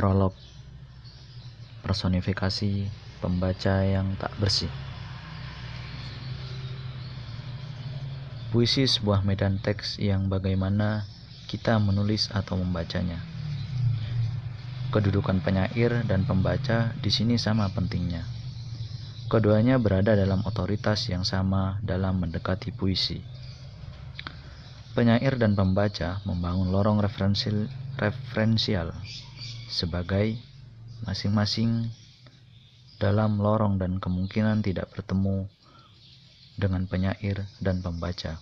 Prolog Personifikasi pembaca yang tak bersih Puisi sebuah medan teks yang bagaimana kita menulis atau membacanya. Kedudukan penyair dan pembaca di sini sama pentingnya. Keduanya berada dalam otoritas yang sama dalam mendekati puisi. Penyair dan pembaca membangun lorong referensial, referensial sebagai masing-masing dalam lorong dan kemungkinan tidak bertemu dengan penyair dan pembaca.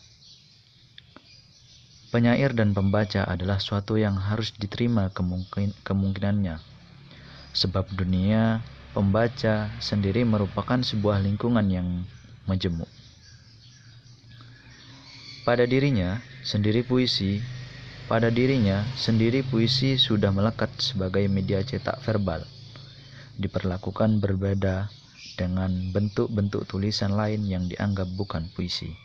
Penyair dan pembaca adalah suatu yang harus diterima kemungkin kemungkinannya, sebab dunia pembaca sendiri merupakan sebuah lingkungan yang majemuk. Pada dirinya sendiri puisi pada dirinya sendiri puisi sudah melekat sebagai media cetak verbal. Diperlakukan berbeda dengan bentuk-bentuk tulisan lain yang dianggap bukan puisi.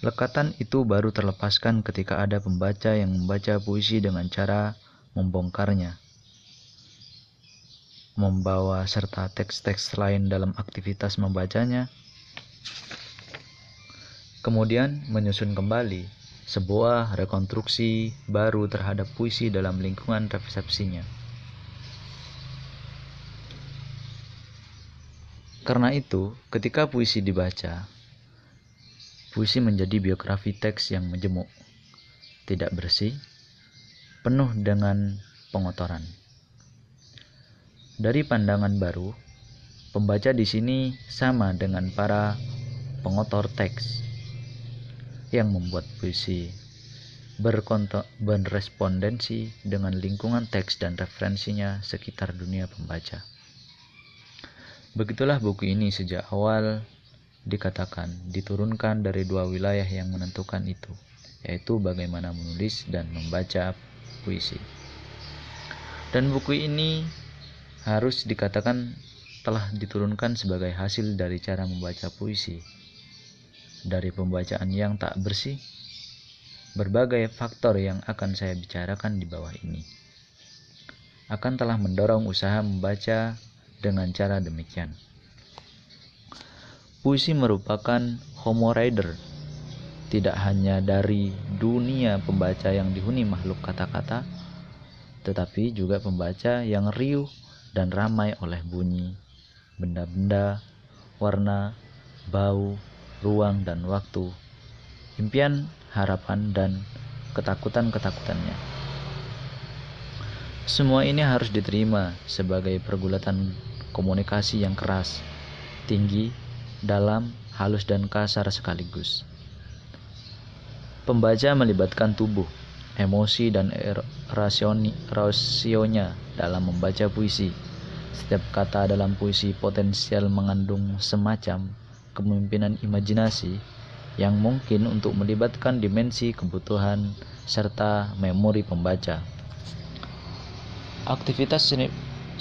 Lekatan itu baru terlepaskan ketika ada pembaca yang membaca puisi dengan cara membongkarnya, membawa serta teks-teks lain dalam aktivitas membacanya, kemudian menyusun kembali sebuah rekonstruksi baru terhadap puisi dalam lingkungan resepsinya. Karena itu, ketika puisi dibaca, puisi menjadi biografi teks yang menjemuk, tidak bersih, penuh dengan pengotoran. Dari pandangan baru, pembaca di sini sama dengan para pengotor teks yang membuat puisi berrespondensi dengan lingkungan teks dan referensinya sekitar dunia pembaca. Begitulah buku ini sejak awal dikatakan diturunkan dari dua wilayah yang menentukan itu, yaitu bagaimana menulis dan membaca puisi. Dan buku ini harus dikatakan telah diturunkan sebagai hasil dari cara membaca puisi dari pembacaan yang tak bersih, berbagai faktor yang akan saya bicarakan di bawah ini akan telah mendorong usaha membaca dengan cara demikian. Puisi merupakan homo rider, tidak hanya dari dunia pembaca yang dihuni makhluk kata-kata, tetapi juga pembaca yang riuh dan ramai oleh bunyi, benda-benda, warna, bau, ruang dan waktu, impian, harapan, dan ketakutan-ketakutannya. Semua ini harus diterima sebagai pergulatan komunikasi yang keras, tinggi, dalam, halus, dan kasar sekaligus. Pembaca melibatkan tubuh, emosi, dan er-, rasionya dalam membaca puisi. Setiap kata dalam puisi potensial mengandung semacam kepemimpinan imajinasi yang mungkin untuk melibatkan dimensi kebutuhan serta memori pembaca. Aktivitas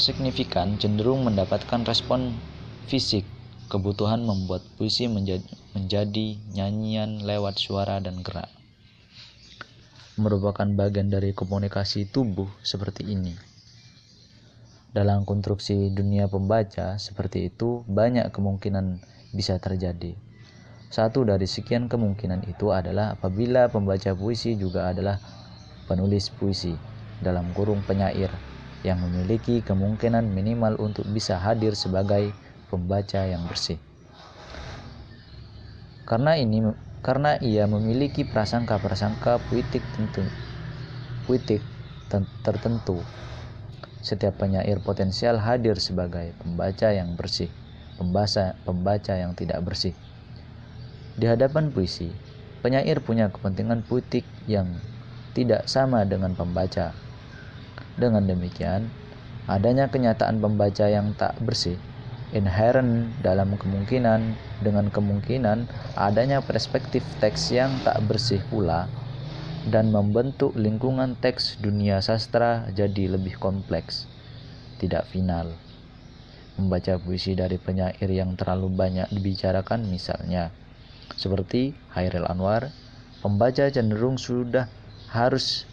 signifikan cenderung mendapatkan respon fisik. Kebutuhan membuat puisi menjadi, menjadi nyanyian lewat suara dan gerak. Merupakan bagian dari komunikasi tubuh seperti ini. Dalam konstruksi dunia pembaca seperti itu, banyak kemungkinan bisa terjadi. Satu dari sekian kemungkinan itu adalah apabila pembaca puisi juga adalah penulis puisi dalam kurung penyair yang memiliki kemungkinan minimal untuk bisa hadir sebagai pembaca yang bersih. Karena ini karena ia memiliki prasangka-prasangka puitik tentu puitik tertentu. Setiap penyair potensial hadir sebagai pembaca yang bersih pembaca, pembaca yang tidak bersih. Di hadapan puisi, penyair punya kepentingan puitik yang tidak sama dengan pembaca. Dengan demikian, adanya kenyataan pembaca yang tak bersih inherent dalam kemungkinan dengan kemungkinan adanya perspektif teks yang tak bersih pula dan membentuk lingkungan teks dunia sastra jadi lebih kompleks, tidak final membaca puisi dari penyair yang terlalu banyak dibicarakan misalnya seperti Hairil Anwar pembaca cenderung sudah harus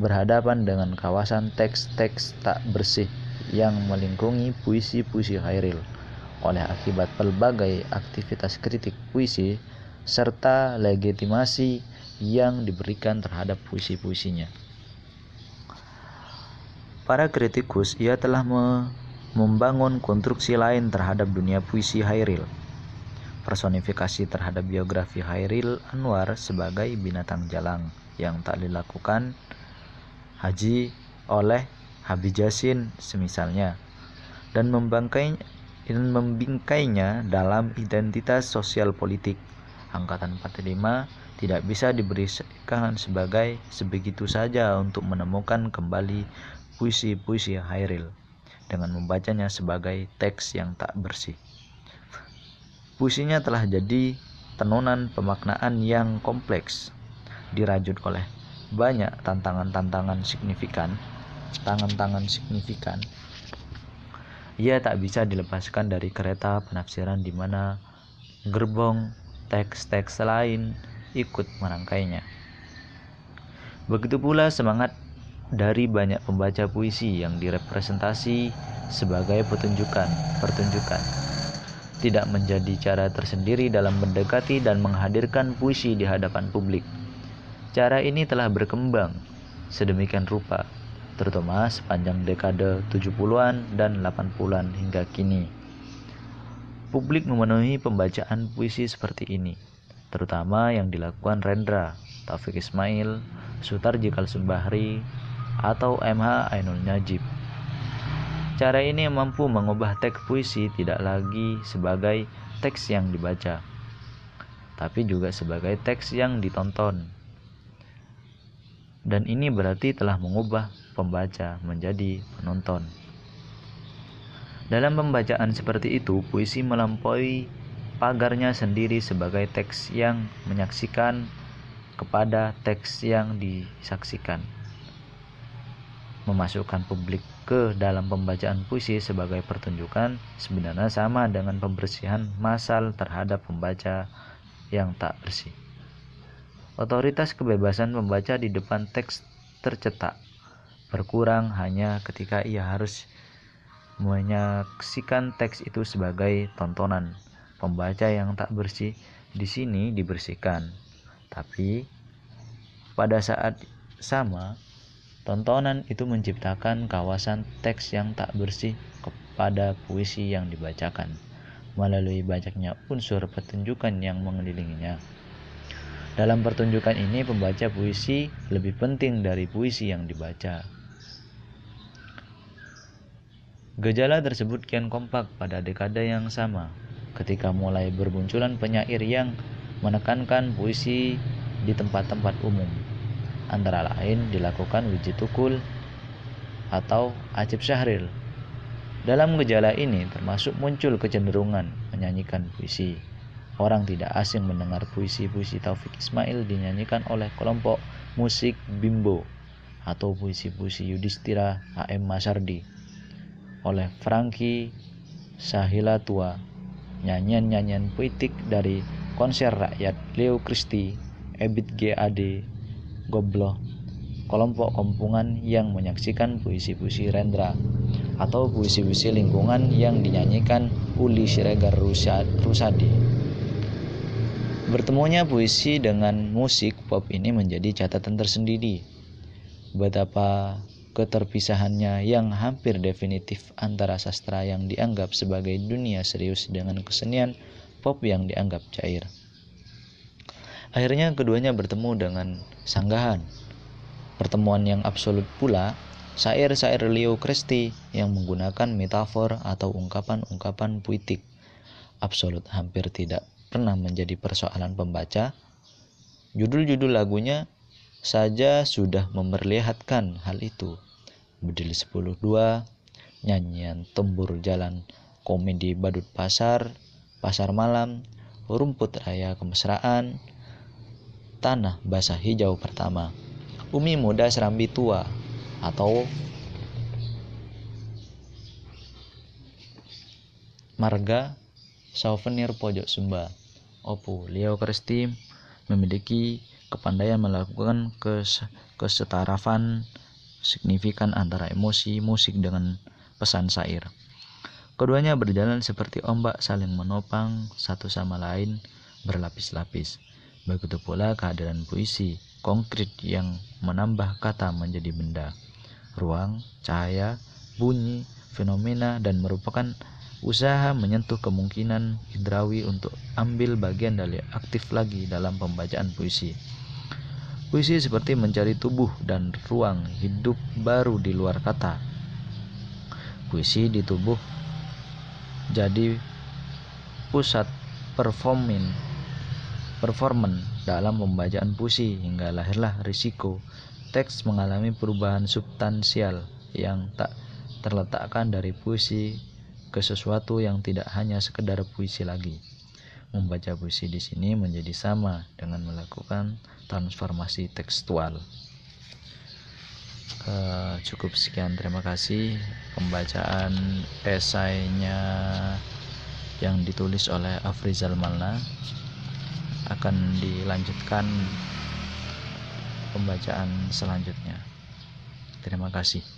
berhadapan dengan kawasan teks-teks tak bersih yang melingkungi puisi-puisi Hairil oleh akibat pelbagai aktivitas kritik puisi serta legitimasi yang diberikan terhadap puisi-puisinya. Para kritikus ia telah me membangun konstruksi lain terhadap dunia puisi Hairil. Personifikasi terhadap biografi Hairil Anwar sebagai binatang jalang yang tak dilakukan haji oleh Habib Jasin semisalnya dan membangkai dan membingkainya dalam identitas sosial politik. Angkatan 45 tidak bisa diberikan sebagai sebegitu saja untuk menemukan kembali puisi-puisi Hairil dengan membacanya sebagai teks yang tak bersih. Puisinya telah jadi tenunan pemaknaan yang kompleks, dirajut oleh banyak tantangan-tantangan signifikan, tangan-tangan signifikan. Ia tak bisa dilepaskan dari kereta penafsiran di mana gerbong teks-teks lain ikut merangkainya. Begitu pula semangat dari banyak pembaca puisi yang direpresentasi sebagai pertunjukan, pertunjukan. Tidak menjadi cara tersendiri dalam mendekati dan menghadirkan puisi di hadapan publik. Cara ini telah berkembang sedemikian rupa, terutama sepanjang dekade 70-an dan 80-an hingga kini. Publik memenuhi pembacaan puisi seperti ini terutama yang dilakukan Rendra, Taufik Ismail, Sutarji Kalsumbahri, atau MH Ainul Najib. Cara ini mampu mengubah teks puisi tidak lagi sebagai teks yang dibaca, tapi juga sebagai teks yang ditonton. Dan ini berarti telah mengubah pembaca menjadi penonton. Dalam pembacaan seperti itu, puisi melampaui pagarnya sendiri sebagai teks yang menyaksikan kepada teks yang disaksikan. Memasukkan publik ke dalam pembacaan puisi sebagai pertunjukan sebenarnya sama dengan pembersihan massal terhadap pembaca yang tak bersih. Otoritas kebebasan membaca di depan teks tercetak berkurang hanya ketika ia harus menyaksikan teks itu sebagai tontonan pembaca yang tak bersih di sini dibersihkan. Tapi pada saat sama, tontonan itu menciptakan kawasan teks yang tak bersih kepada puisi yang dibacakan melalui banyaknya unsur pertunjukan yang mengelilinginya. Dalam pertunjukan ini, pembaca puisi lebih penting dari puisi yang dibaca. Gejala tersebut kian kompak pada dekade yang sama, ketika mulai bermunculan penyair yang menekankan puisi di tempat-tempat umum. Antara lain dilakukan Wiji Tukul atau Acip Syahril. Dalam gejala ini termasuk muncul kecenderungan menyanyikan puisi. Orang tidak asing mendengar puisi-puisi Taufik Ismail dinyanyikan oleh kelompok musik Bimbo atau puisi-puisi Yudhistira A.M. Masardi oleh Frankie Sahilatua nyanyian-nyanyian puitik dari konser rakyat Leo Christie, Ebit GAD, Goblo, kelompok kompungan yang menyaksikan puisi-puisi Rendra atau puisi-puisi lingkungan yang dinyanyikan Uli Siregar Rusadi. Bertemunya puisi dengan musik pop ini menjadi catatan tersendiri. Betapa keterpisahannya yang hampir definitif antara sastra yang dianggap sebagai dunia serius dengan kesenian pop yang dianggap cair. Akhirnya keduanya bertemu dengan sanggahan. Pertemuan yang absolut pula syair-syair Leo Christie yang menggunakan metafor atau ungkapan-ungkapan puitik. Absolut hampir tidak pernah menjadi persoalan pembaca. Judul-judul lagunya saja sudah memperlihatkan hal itu. Bedil 10.2, nyanyian tembur jalan, komedi badut pasar, pasar malam, rumput raya kemesraan, tanah basah hijau pertama, umi muda serambi tua, atau marga souvenir pojok Sumba. Opo Leo Kresti memiliki kepandaian melakukan kes kesetarafan signifikan antara emosi musik dengan pesan syair. Keduanya berjalan seperti ombak saling menopang satu sama lain berlapis-lapis. Begitu pula kehadiran puisi konkret yang menambah kata menjadi benda, ruang, cahaya, bunyi, fenomena dan merupakan usaha menyentuh kemungkinan indrawi untuk ambil bagian dari aktif lagi dalam pembacaan puisi. Puisi seperti mencari tubuh dan ruang hidup baru di luar kata. Puisi di tubuh jadi pusat performin performan dalam pembacaan puisi hingga lahirlah risiko teks mengalami perubahan substansial yang tak terletakkan dari puisi ke sesuatu yang tidak hanya sekedar puisi lagi. Membaca puisi di sini menjadi sama dengan melakukan transformasi tekstual. Uh, cukup sekian terima kasih pembacaan esainya yang ditulis oleh Afrizal Malna akan dilanjutkan pembacaan selanjutnya. Terima kasih